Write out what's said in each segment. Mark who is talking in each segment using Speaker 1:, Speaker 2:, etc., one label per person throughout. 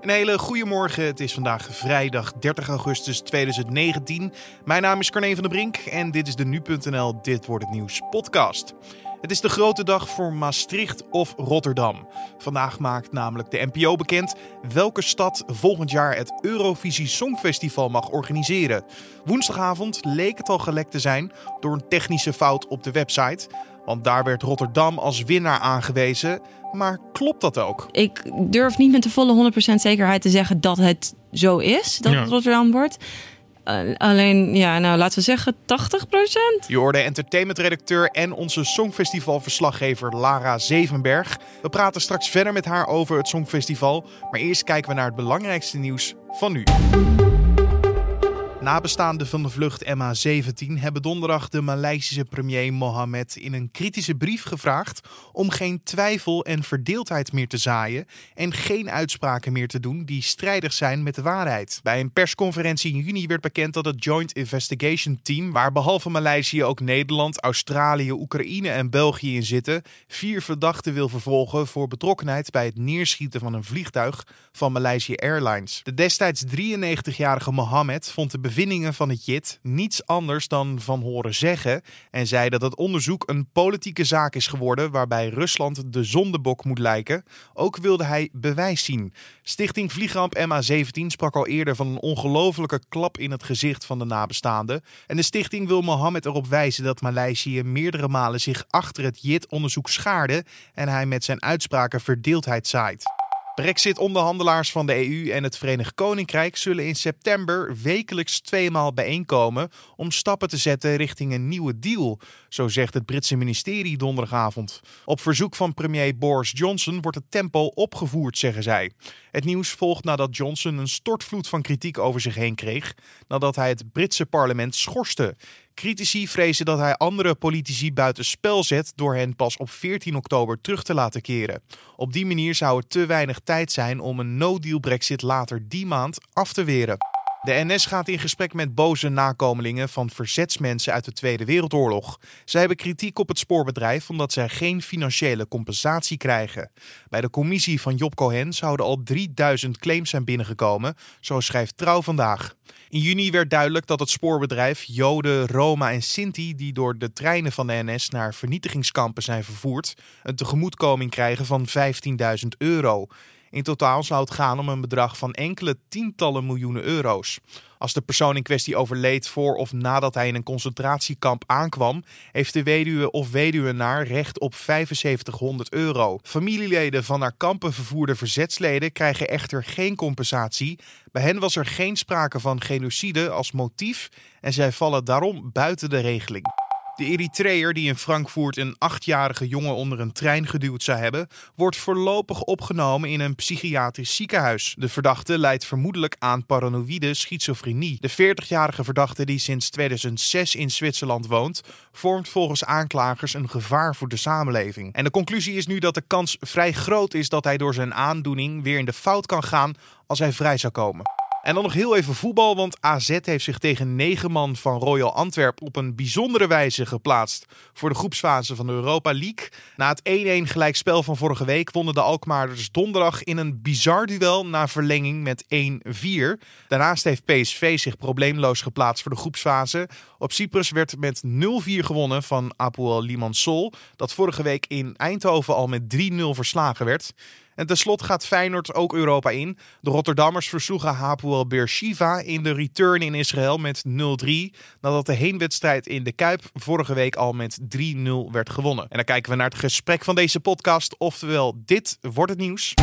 Speaker 1: Een hele goede morgen. Het is vandaag vrijdag 30 augustus 2019. Mijn naam is Carne van der Brink en dit is de nu.nl Dit wordt het nieuws podcast. Het is de grote dag voor Maastricht of Rotterdam. Vandaag maakt namelijk de NPO bekend welke stad volgend jaar het Eurovisie Songfestival mag organiseren. Woensdagavond leek het al gelekt te zijn door een technische fout op de website. Want daar werd Rotterdam als winnaar aangewezen. Maar klopt dat ook?
Speaker 2: Ik durf niet met de volle 100% zekerheid te zeggen dat het zo is, dat
Speaker 1: Ja.
Speaker 2: het Rotterdam wordt. Uh, alleen, ja, nou laten we zeggen 80%.
Speaker 1: Je hoorde entertainmentredacteur en onze Songfestivalverslaggever Lara Zevenberg. We praten straks verder met haar over het Songfestival. Maar eerst kijken we naar het belangrijkste nieuws van nu. Nabestaanden van de vlucht MH17 hebben donderdag de Maleisische premier Mohammed in een kritische brief gevraagd om geen twijfel en verdeeldheid meer te zaaien en geen uitspraken meer te doen die strijdig zijn met de waarheid. Bij een persconferentie in juni werd bekend dat het Joint Investigation Team, waar behalve Maleisië ook Nederland, Australië, Oekraïne en België in zitten, vier verdachten wil vervolgen voor betrokkenheid bij het neerschieten van een vliegtuig van Malaysia Airlines. De destijds 93-jarige Mohammed vond de bevindingen van het JIT niets anders dan van horen zeggen en zei dat het onderzoek een politieke zaak is geworden waarbij Rusland de zondebok moet lijken. Ook wilde hij bewijs zien. Stichting Vliegramp MH17 sprak al eerder van een ongelofelijke klap in het gezicht van de nabestaanden. En de stichting wil Mohammed erop wijzen dat Maleisië meerdere malen zich achter het JIT-onderzoek schaarde en hij met zijn uitspraken verdeeldheid zaait. Brexit-onderhandelaars van de EU en het Verenigd Koninkrijk zullen in september wekelijks tweemaal bijeenkomen om stappen te zetten richting een nieuwe deal, zo zegt het Britse ministerie donderdagavond. Op verzoek van premier Boris Johnson wordt het tempo opgevoerd, zeggen zij. Het nieuws volgt nadat Johnson een stortvloed van kritiek over zich heen kreeg nadat hij het Britse parlement schorste. Critici vrezen dat hij andere politici buitenspel zet door hen pas op 14 oktober terug te laten keren. Op die manier zou er te weinig tijd zijn om een no-deal Brexit later die maand af te weren. De NS gaat in gesprek met boze nakomelingen van verzetsmensen uit de Tweede Wereldoorlog. Zij hebben kritiek op het spoorbedrijf omdat zij geen financiële compensatie krijgen. Bij de commissie van Job Cohen zouden al 3000 claims zijn binnengekomen, zo schrijft Trouw vandaag. In juni werd duidelijk dat het spoorbedrijf Joden, Roma en Sinti, die door de treinen van de NS naar vernietigingskampen zijn vervoerd, een tegemoetkoming krijgen van 15.000 euro. In totaal zou het gaan om een bedrag van enkele tientallen miljoenen euro's. Als de persoon in kwestie overleed voor of nadat hij in een concentratiekamp aankwam, heeft de weduwe of weduwenaar recht op 7500 euro. Familieleden van naar kampen vervoerde verzetsleden krijgen echter geen compensatie. Bij hen was er geen sprake van genocide als motief en zij vallen daarom buiten de regeling. De Eritreër die in Frankfurt een achtjarige jongen onder een trein geduwd zou hebben, wordt voorlopig opgenomen in een psychiatrisch ziekenhuis. De verdachte leidt vermoedelijk aan paranoïde schizofrenie. De 40-jarige verdachte die sinds 2006 in Zwitserland woont, vormt volgens aanklagers een gevaar voor de samenleving. En de conclusie is nu dat de kans vrij groot is dat hij door zijn aandoening weer in de fout kan gaan als hij vrij zou komen. En dan nog heel even voetbal, want AZ heeft zich tegen negen man van Royal Antwerp op een bijzondere wijze geplaatst voor de groepsfase van de Europa League. Na het 1-1 gelijkspel van vorige week wonnen de Alkmaarders donderdag in een bizar duel na verlenging met 1-4. Daarnaast heeft PSV zich probleemloos geplaatst voor de groepsfase. Op Cyprus werd met 0-4 gewonnen van Apoel Limassol, dat vorige week in Eindhoven al met 3-0 verslagen werd. En tenslotte gaat Feyenoord ook Europa in. De Rotterdammers versloegen Hapoel Beersheva in de return in Israël met 0-3. Nadat de heenwedstrijd in de Kuip vorige week al met 3-0 werd gewonnen. En dan kijken we naar het gesprek van deze podcast. Oftewel, dit wordt het nieuws.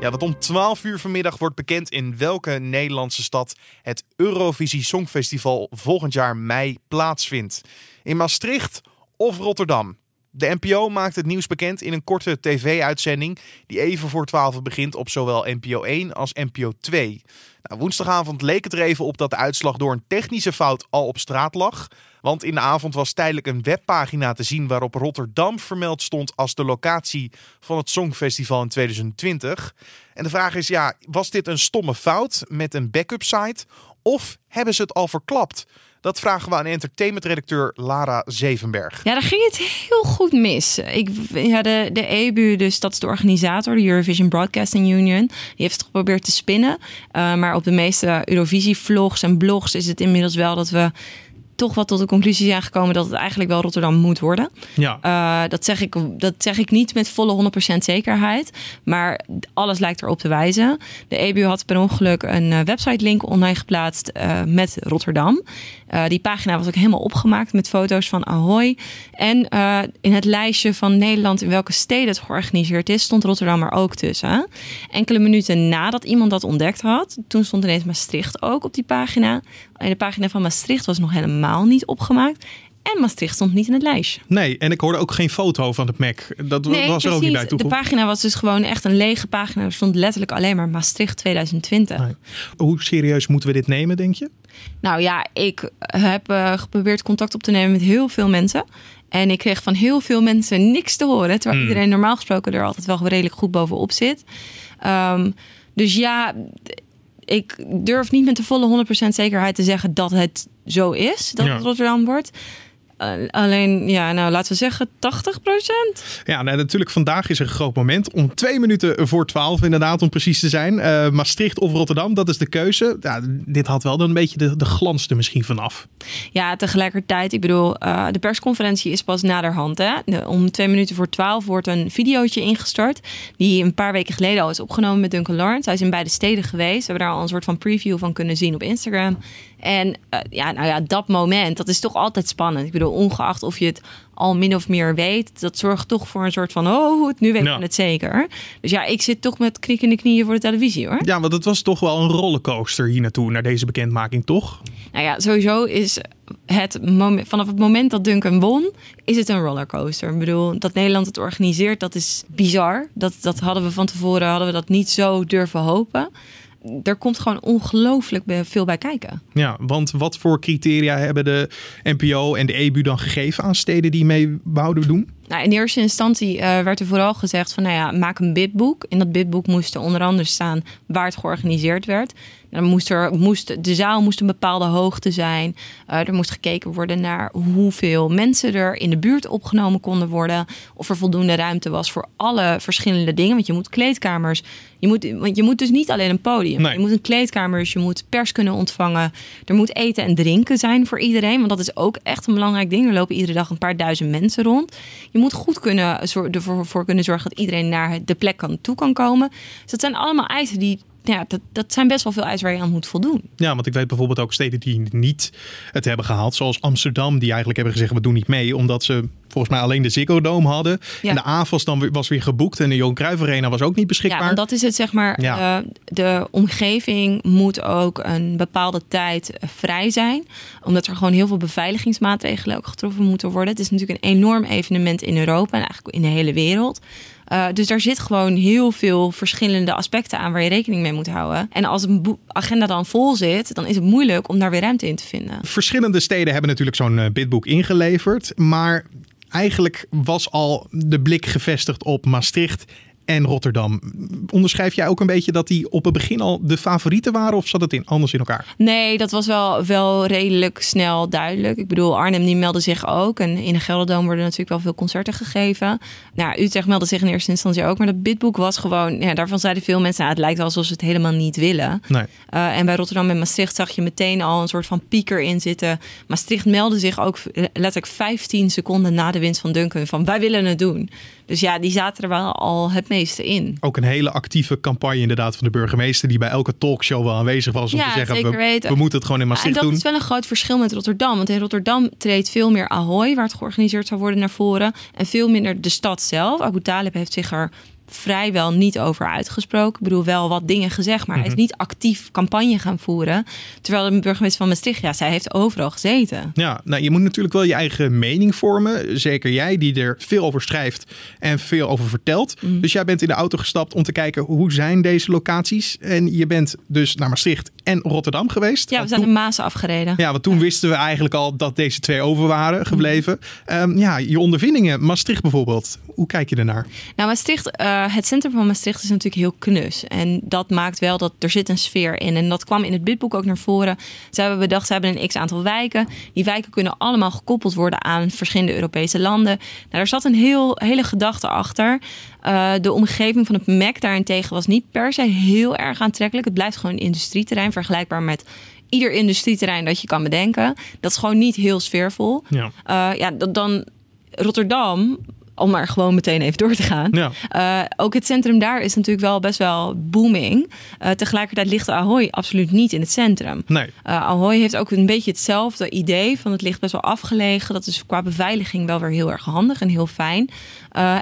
Speaker 1: Ja, want om 12 uur vanmiddag wordt bekend in welke Nederlandse stad het Eurovisie Songfestival volgend jaar mei plaatsvindt. In Maastricht of Rotterdam. De NPO maakt het nieuws bekend in een korte tv-uitzending die even voor 12 begint op zowel NPO 1 als NPO 2. Nou, woensdagavond leek het er even op dat de uitslag door een technische fout al op straat lag. Want in de avond was tijdelijk een webpagina te zien waarop Rotterdam vermeld stond als de locatie van het Songfestival in 2020. En de vraag is, ja, was dit een stomme fout met een backup site? Of hebben ze het al verklapt? Dat vragen we aan entertainmentredacteur Lara Zevenberg.
Speaker 2: Ja, daar ging het heel goed mis. Ik, ja, de, de EBU, dus dat is de organisator, de Eurovision Broadcasting Union, die heeft het geprobeerd te spinnen. Uh, maar op de meeste Eurovisie-vlogs en blogs is het inmiddels wel dat we toch wel tot de conclusie zijn gekomen dat het eigenlijk wel Rotterdam moet worden.
Speaker 1: Ja.
Speaker 2: Uh, dat, zeg ik, dat zeg ik niet met volle 100% zekerheid. Maar alles lijkt erop te wijzen. De EBU had per ongeluk een uh, website link online geplaatst uh, met Rotterdam. die pagina was ook helemaal opgemaakt met foto's van Ahoy. En in het lijstje van Nederland in welke steden het georganiseerd is, stond Rotterdam er ook tussen. Enkele minuten nadat iemand dat ontdekt had, toen stond ineens Maastricht ook op die pagina. En de pagina van Maastricht was nog helemaal niet opgemaakt. En Maastricht stond niet in het lijstje.
Speaker 1: Nee, en ik hoorde ook geen foto van het Mac. Dat
Speaker 2: nee,
Speaker 1: was er ook niet bij
Speaker 2: De pagina was dus gewoon echt een lege pagina. Er stond letterlijk alleen maar Maastricht 2020. Nee.
Speaker 1: Hoe serieus moeten we dit nemen, denk je?
Speaker 2: Nou ja, ik heb uh, geprobeerd contact op te nemen met heel veel mensen. En ik kreeg van heel veel mensen niks te horen. Terwijl hmm. iedereen normaal gesproken er altijd wel redelijk goed bovenop zit. Um, dus ja, ik durf niet met de volle 100% zekerheid te zeggen dat het zo is, dat het Rotterdam wordt. Uh, alleen, ja, nou laten we zeggen 80%
Speaker 1: Ja, nou, natuurlijk vandaag is er een groot moment. Om twee minuten voor twaalf inderdaad, om precies te zijn. Uh, Maastricht of Rotterdam, dat is de keuze. Ja, dit had wel dan een beetje de, de glans er misschien vanaf.
Speaker 2: Ja, tegelijkertijd, ik bedoel, uh, de persconferentie is pas naderhand. Hè? om twee minuten voor twaalf wordt een videootje ingestart. Die een paar weken geleden al is opgenomen met Duncan Lawrence. Hij is in beide steden geweest. We hebben daar al een soort van preview van kunnen zien op Instagram. En uh, ja, nou ja, dat moment, dat is toch altijd spannend. Ik bedoel, ongeacht of je het al min of meer weet, dat zorgt toch voor een soort van, oh, nu weet je het zeker. Dus ja, ik zit toch met knikkende knieën voor de televisie hoor.
Speaker 1: Ja, want het was toch wel een rollercoaster hier naartoe, naar deze bekendmaking, toch?
Speaker 2: Nou ja, sowieso is het moment, vanaf het moment dat Duncan won, is het een rollercoaster. Ik bedoel, dat Nederland het organiseert, dat is bizar. Dat, dat hadden we van tevoren, hadden we dat niet zo durven hopen er komt gewoon ongelooflijk veel bij kijken.
Speaker 1: Ja, want wat voor criteria hebben de NPO en de EBU dan gegeven aan steden die mee wouden doen?
Speaker 2: Nou, in eerste instantie uh, werd er vooral gezegd van, nou ja, maak een bidboek. In dat bidboek moest er onder andere staan waar het georganiseerd werd. Dan moest er, moest, de zaal moest een bepaalde hoogte zijn. Uh, er moest gekeken worden naar hoeveel mensen er in de buurt opgenomen konden worden. Of er voldoende ruimte was voor alle verschillende dingen. Want je moet kleedkamers. Je moet, want je moet dus niet alleen een podium.
Speaker 1: Nee.
Speaker 2: Je moet een kleedkamer, je moet pers kunnen ontvangen. Er moet eten en drinken zijn voor iedereen. Want dat is ook echt een belangrijk ding. Er lopen iedere dag een paar duizend mensen rond. Je moet goed kunnen, ervoor kunnen zorgen dat iedereen naar de plek kan, toe kan komen. Dus dat zijn allemaal eisen die ja, dat, dat zijn best wel veel eisen waar je aan moet voldoen.
Speaker 1: Ja, want ik weet bijvoorbeeld ook steden die niet het hebben gehaald. Zoals Amsterdam, die eigenlijk hebben gezegd we doen niet mee. Omdat ze volgens mij alleen de Ziggo Dome hadden. En de AFAS dan was weer geboekt. En de Johan Cruijff Arena was ook niet beschikbaar.
Speaker 2: Ja, dat is het zeg maar. Ja. Uh, de omgeving moet ook een bepaalde tijd uh, vrij zijn. Omdat er gewoon heel veel beveiligingsmaatregelen ook getroffen moeten worden. Het is natuurlijk een enorm evenement in Europa en eigenlijk in de hele wereld. Uh, dus daar zit gewoon heel veel verschillende aspecten aan waar je rekening mee moet houden. En als een agenda dan vol zit, dan is het moeilijk om daar weer ruimte in te vinden.
Speaker 1: Verschillende steden hebben natuurlijk zo'n uh, bidboek ingeleverd. Maar eigenlijk was al de blik gevestigd op Maastricht en Rotterdam. Onderschrijf jij ook een beetje dat die op het begin al de favorieten waren of zat het in, anders in elkaar?
Speaker 2: Nee, dat was wel, wel redelijk snel duidelijk. Ik bedoel, Arnhem die meldde zich ook. En in de Gelderdoom worden natuurlijk wel veel concerten gegeven. Nou, Utrecht meldde zich in eerste instantie ook. Maar dat bidboek was gewoon, ja, daarvan zeiden veel mensen, nou, het lijkt alsof ze het helemaal niet willen.
Speaker 1: Nee.
Speaker 2: Uh, en bij Rotterdam en Maastricht zag je meteen al een soort van pieker in zitten. Maastricht meldde zich ook letterlijk 15 seconden na de winst van Duncan van wij willen het doen. Dus ja, die zaten er wel al het meeste in.
Speaker 1: Ook een hele actieve campagne inderdaad van de burgemeester... die bij elke talkshow wel aanwezig was om te zeggen... We, we, moeten het gewoon in Maastricht
Speaker 2: doen.
Speaker 1: En
Speaker 2: dat is wel een groot verschil met Rotterdam. Want in Rotterdam treedt veel meer Ahoy... waar het georganiseerd zou worden naar voren. En veel minder de stad zelf. Abu Talib heeft zich er vrijwel niet over uitgesproken. Ik bedoel, wel wat dingen gezegd, maar hij is mhm. niet actief campagne gaan voeren. Terwijl de burgemeester van Maastricht, ja, zij heeft overal gezeten.
Speaker 1: Ja, nou, je moet natuurlijk wel je eigen mening vormen. Zeker jij, die er veel over schrijft en veel over vertelt. Mhm. Dus jij bent in de auto gestapt om te kijken hoe zijn deze locaties. En je bent dus naar Maastricht en Rotterdam geweest.
Speaker 2: Ja, we zijn de Maas afgereden.
Speaker 1: Ja, want toen wisten we eigenlijk al dat deze twee over waren gebleven. Ehm, ja, je ondervindingen, Maastricht bijvoorbeeld. Hoe kijk je ernaar?
Speaker 2: Nou, Maastricht... Uh, het centrum van Maastricht is natuurlijk heel knus. En dat maakt wel dat er zit een sfeer in. En dat kwam in het bidboek ook naar voren. Ze hebben bedacht, ze hebben een x-aantal wijken. Die wijken kunnen allemaal gekoppeld worden aan verschillende Europese landen. Nou, daar zat een heel, hele gedachte achter. Uh, de omgeving van het MEC daarentegen was niet per se heel erg aantrekkelijk. Het blijft gewoon een industrieterrein, vergelijkbaar met ieder industrieterrein dat je kan bedenken. Dat is gewoon niet heel sfeervol. Ja, uh, ja dan Rotterdam om maar gewoon meteen even door te gaan. Ja. Uh, ook het centrum daar is natuurlijk wel best wel booming. Uh, tegelijkertijd ligt Ahoy absoluut niet in het centrum. Nee. Uh, Ahoy heeft ook een beetje hetzelfde idee van het ligt best wel afgelegen. Dat is qua beveiliging wel weer heel erg handig en heel fijn.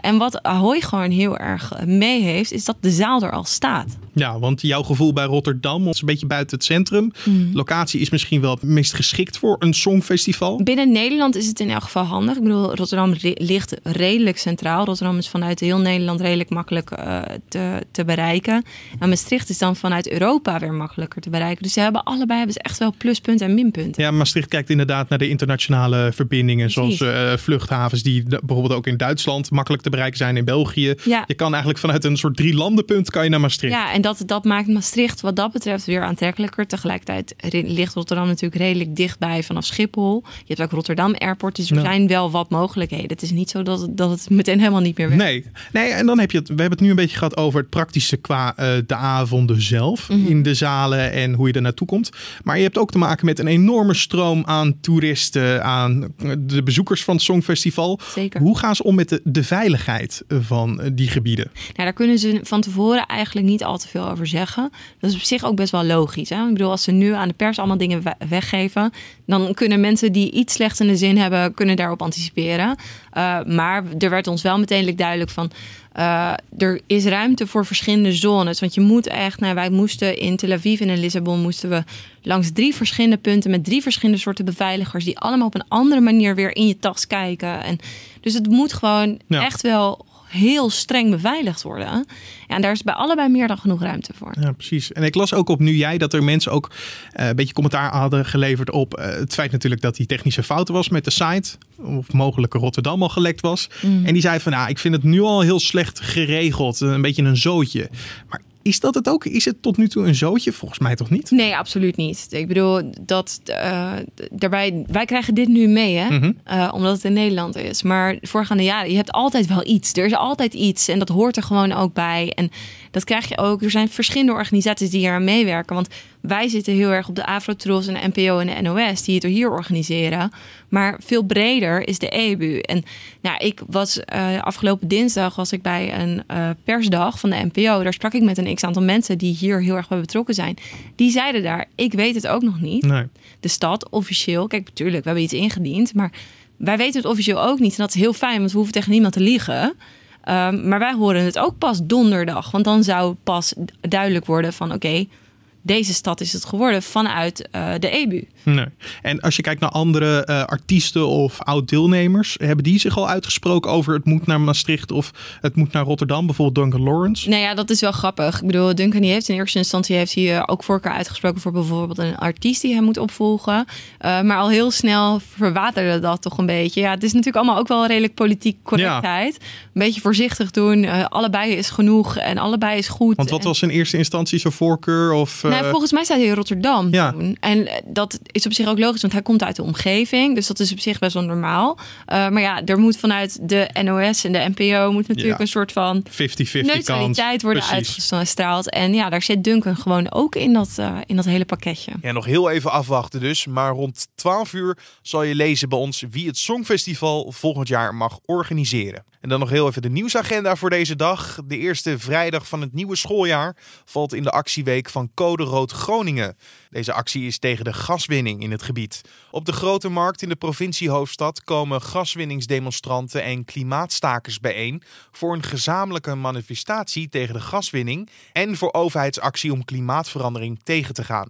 Speaker 2: en wat Ahoy gewoon heel erg mee heeft, is dat de zaal er al staat.
Speaker 1: Ja, want jouw gevoel bij Rotterdam is een beetje buiten het centrum. Mm. Locatie is misschien wel het meest geschikt voor een songfestival.
Speaker 2: Binnen Nederland is het in elk geval handig. Ik bedoel, Rotterdam ligt redelijk centraal. Rotterdam is vanuit heel Nederland redelijk makkelijk uh, te, te bereiken. En Maastricht is dan vanuit Europa weer makkelijker te bereiken. Dus ze hebben allebei hebben ze echt wel pluspunten en minpunten.
Speaker 1: Ja, Maastricht kijkt inderdaad naar de internationale verbindingen. Precies. Zoals uh, vluchthavens die bijvoorbeeld ook in Duitsland makkelijk te bereiken zijn. In België. Ja. Je kan eigenlijk vanuit een soort drie landenpunt kan je naar Maastricht.
Speaker 2: Ja, en dat, dat maakt Maastricht wat dat betreft weer aantrekkelijker. Tegelijkertijd ligt Rotterdam natuurlijk redelijk dichtbij vanaf Schiphol. Je hebt ook Rotterdam Airport, dus er zijn wel wat mogelijkheden. Het is niet zo dat, dat het meteen helemaal niet meer.
Speaker 1: Nee, nee en dan heb je het. We hebben het nu een beetje gehad over het praktische qua uh, de avonden zelf mhm. in de zalen en hoe je er naartoe komt. Maar je hebt ook te maken met een enorme stroom aan toeristen, aan de bezoekers van het Songfestival. Zeker. Hoe gaan ze om met de, de veiligheid van die gebieden?
Speaker 2: Nou, daar kunnen ze van tevoren eigenlijk niet al te veel over zeggen. Dat is op zich ook best wel logisch. Hè? Ik bedoel, als ze nu aan de pers allemaal dingen weggeven, dan kunnen mensen die iets slechts in de zin hebben, kunnen daarop anticiperen. Uh, maar er werd ons wel meteen duidelijk van. Uh, er is ruimte voor verschillende zones. Want je moet echt, nou, wij moesten in Tel Aviv en in Lissabon moesten we langs drie verschillende punten met drie verschillende soorten beveiligers, die allemaal op een andere manier weer in je tas kijken. En dus het moet gewoon echt wel heel streng beveiligd worden. Ja, en daar is bij allebei meer dan genoeg ruimte voor.
Speaker 1: Ja, precies. En ik las ook op nu jij dat er mensen ook uh, een beetje commentaar hadden geleverd op uh, het feit natuurlijk dat die technische fouten was met de site. Of mogelijk Rotterdam al gelekt was. Mm. En die zei van, nou, ik vind het nu al heel slecht geregeld. Een beetje een zootje. Maar is dat het ook? Is het tot nu toe een zootje? Volgens mij toch niet?
Speaker 2: Nee, absoluut niet. Ik bedoel, dat, uh, daarbij, wij krijgen dit nu mee, hè? Mhm. uh, omdat het in Nederland is. Maar voorgaande jaren, je hebt altijd wel iets. Er is altijd iets en dat hoort er gewoon ook bij. En dat krijg je ook. Er zijn verschillende organisaties die hier aan meewerken. Want wij zitten heel erg op de Afrotros en de NPO en de NOS, die het er hier organiseren. Maar veel breder is de EBU. En nou, ik was uh, afgelopen dinsdag was ik bij een uh, persdag van de NPO. Daar sprak ik met een x-aantal mensen die hier heel erg bij betrokken zijn. Die zeiden daar, ik weet het ook nog niet. Nee. De stad officieel, kijk natuurlijk, we hebben iets ingediend, maar wij weten het officieel ook niet. En dat is heel fijn, want we hoeven tegen niemand te liegen. Um, maar wij horen het ook pas donderdag. Want dan zou pas duidelijk worden van oké, deze stad is het geworden vanuit uh, de EBU.
Speaker 1: Nee. En als je kijkt naar andere uh, artiesten of oud-deelnemers, hebben die zich al uitgesproken over het moet naar Maastricht of het moet naar Rotterdam? Bijvoorbeeld Duncan Lawrence?
Speaker 2: Nou ja, dat is wel grappig. Ik bedoel, Duncan die heeft in eerste instantie heeft hij, uh, ook voorkeur uitgesproken voor bijvoorbeeld een artiest die hij moet opvolgen. Uh, maar al heel snel verwaterde dat toch een beetje. Ja, het is natuurlijk allemaal ook wel redelijk politiek correctheid. Ja. Een beetje voorzichtig doen. allebei is genoeg en allebei is goed.
Speaker 1: Want wat was in eerste instantie zijn voorkeur? Of,
Speaker 2: nou, volgens mij staat hij in Rotterdam ja. toen. En dat is op zich ook logisch, want hij komt uit de omgeving. Dus dat is op zich best wel normaal. Uh, maar ja, er moet vanuit de NOS en de NPO moet natuurlijk een soort van 50-50 neutraliteit worden uitgestraald. En ja, daar zit Duncan gewoon ook in dat, uh, in dat hele pakketje.
Speaker 1: Ja, nog heel even afwachten dus. Maar rond 12 uur zal je lezen bij ons wie het Songfestival volgend jaar mag organiseren. En dan nog heel even de nieuwsagenda voor deze dag. De eerste vrijdag van het nieuwe schooljaar valt in de actieweek van Code Rood Groningen. Deze actie is tegen de gaswinning in het gebied. Op de grote markt in de provinciehoofdstad komen gaswinningsdemonstranten en klimaatstakers bijeen voor een gezamenlijke manifestatie tegen de gaswinning en voor overheidsactie om klimaatverandering tegen te gaan.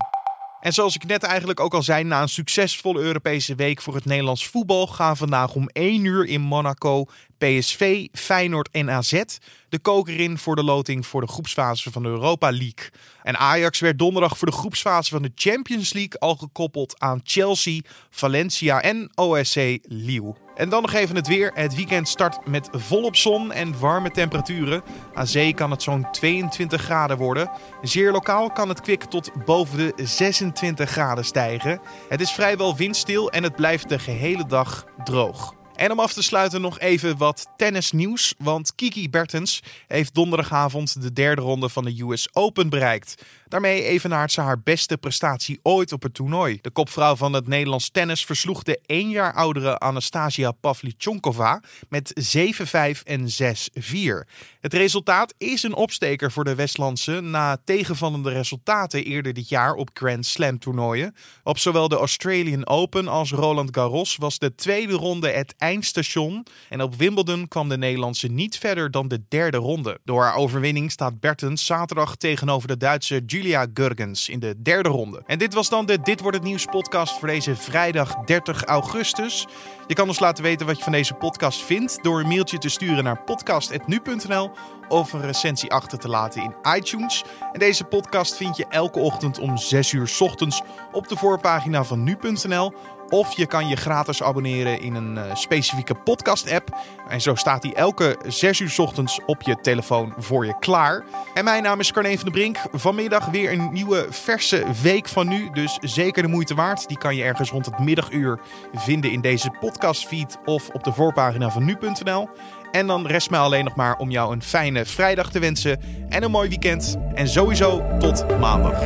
Speaker 1: En zoals ik net eigenlijk ook al zei, na een succesvolle Europese week voor het Nederlands voetbal gaan vandaag om 1 uur in Monaco PSV, Feyenoord en AZ de koker in voor de loting voor de groepsfase van de Europa League. En Ajax werd donderdag voor de groepsfase van de Champions League al gekoppeld aan Chelsea, Valencia en OSC Lille. En dan nog even het weer. Het weekend start met volop zon en warme temperaturen. Aan zee kan het zo'n 22 graden worden. Zeer lokaal kan het kwik tot boven de 26 graden stijgen. Het is vrijwel windstil en het blijft de gehele dag droog. En om af te sluiten nog even wat tennisnieuws. Want Kiki Bertens heeft donderdagavond de derde ronde van de US Open bereikt. Daarmee evenaart ze haar beste prestatie ooit op het toernooi. De kopvrouw van het Nederlands tennis versloeg de één jaar oudere Anastasia Pavlyuchenkova met 7-5 en 6-4. Het resultaat is een opsteker voor de Westlandse na tegenvallende resultaten eerder dit jaar op Grand Slam toernooien. Op zowel de Australian Open als Roland Garros was de tweede ronde het eindstation en op Wimbledon kwam de Nederlandse niet verder dan de derde ronde. Door haar overwinning staat Bertens zaterdag tegenover de Duitse Julia Gurgens in de derde ronde. En dit was dan de Dit wordt het nieuws podcast voor deze vrijdag 30 augustus. Je kan ons laten weten wat je van deze podcast vindt door een mailtje te sturen naar podcast.nu.nl of een recensie achter te laten in iTunes. En deze podcast vind je elke ochtend om 6 uur ochtends op de voorpagina van nu.nl of je kan je gratis abonneren in een uh, specifieke podcast-app. En zo staat die elke 6 uur ochtends op je telefoon voor je klaar. En mijn naam is Carne van de Brink. Vanmiddag weer een nieuwe verse week van nu. Dus zeker de moeite waard. Die kan je ergens rond het middaguur vinden in deze podcastfeed of op de voorpagina van nu.nl. En dan rest mij alleen nog maar om jou een fijne vrijdag te wensen en een mooi weekend. En sowieso tot maandag.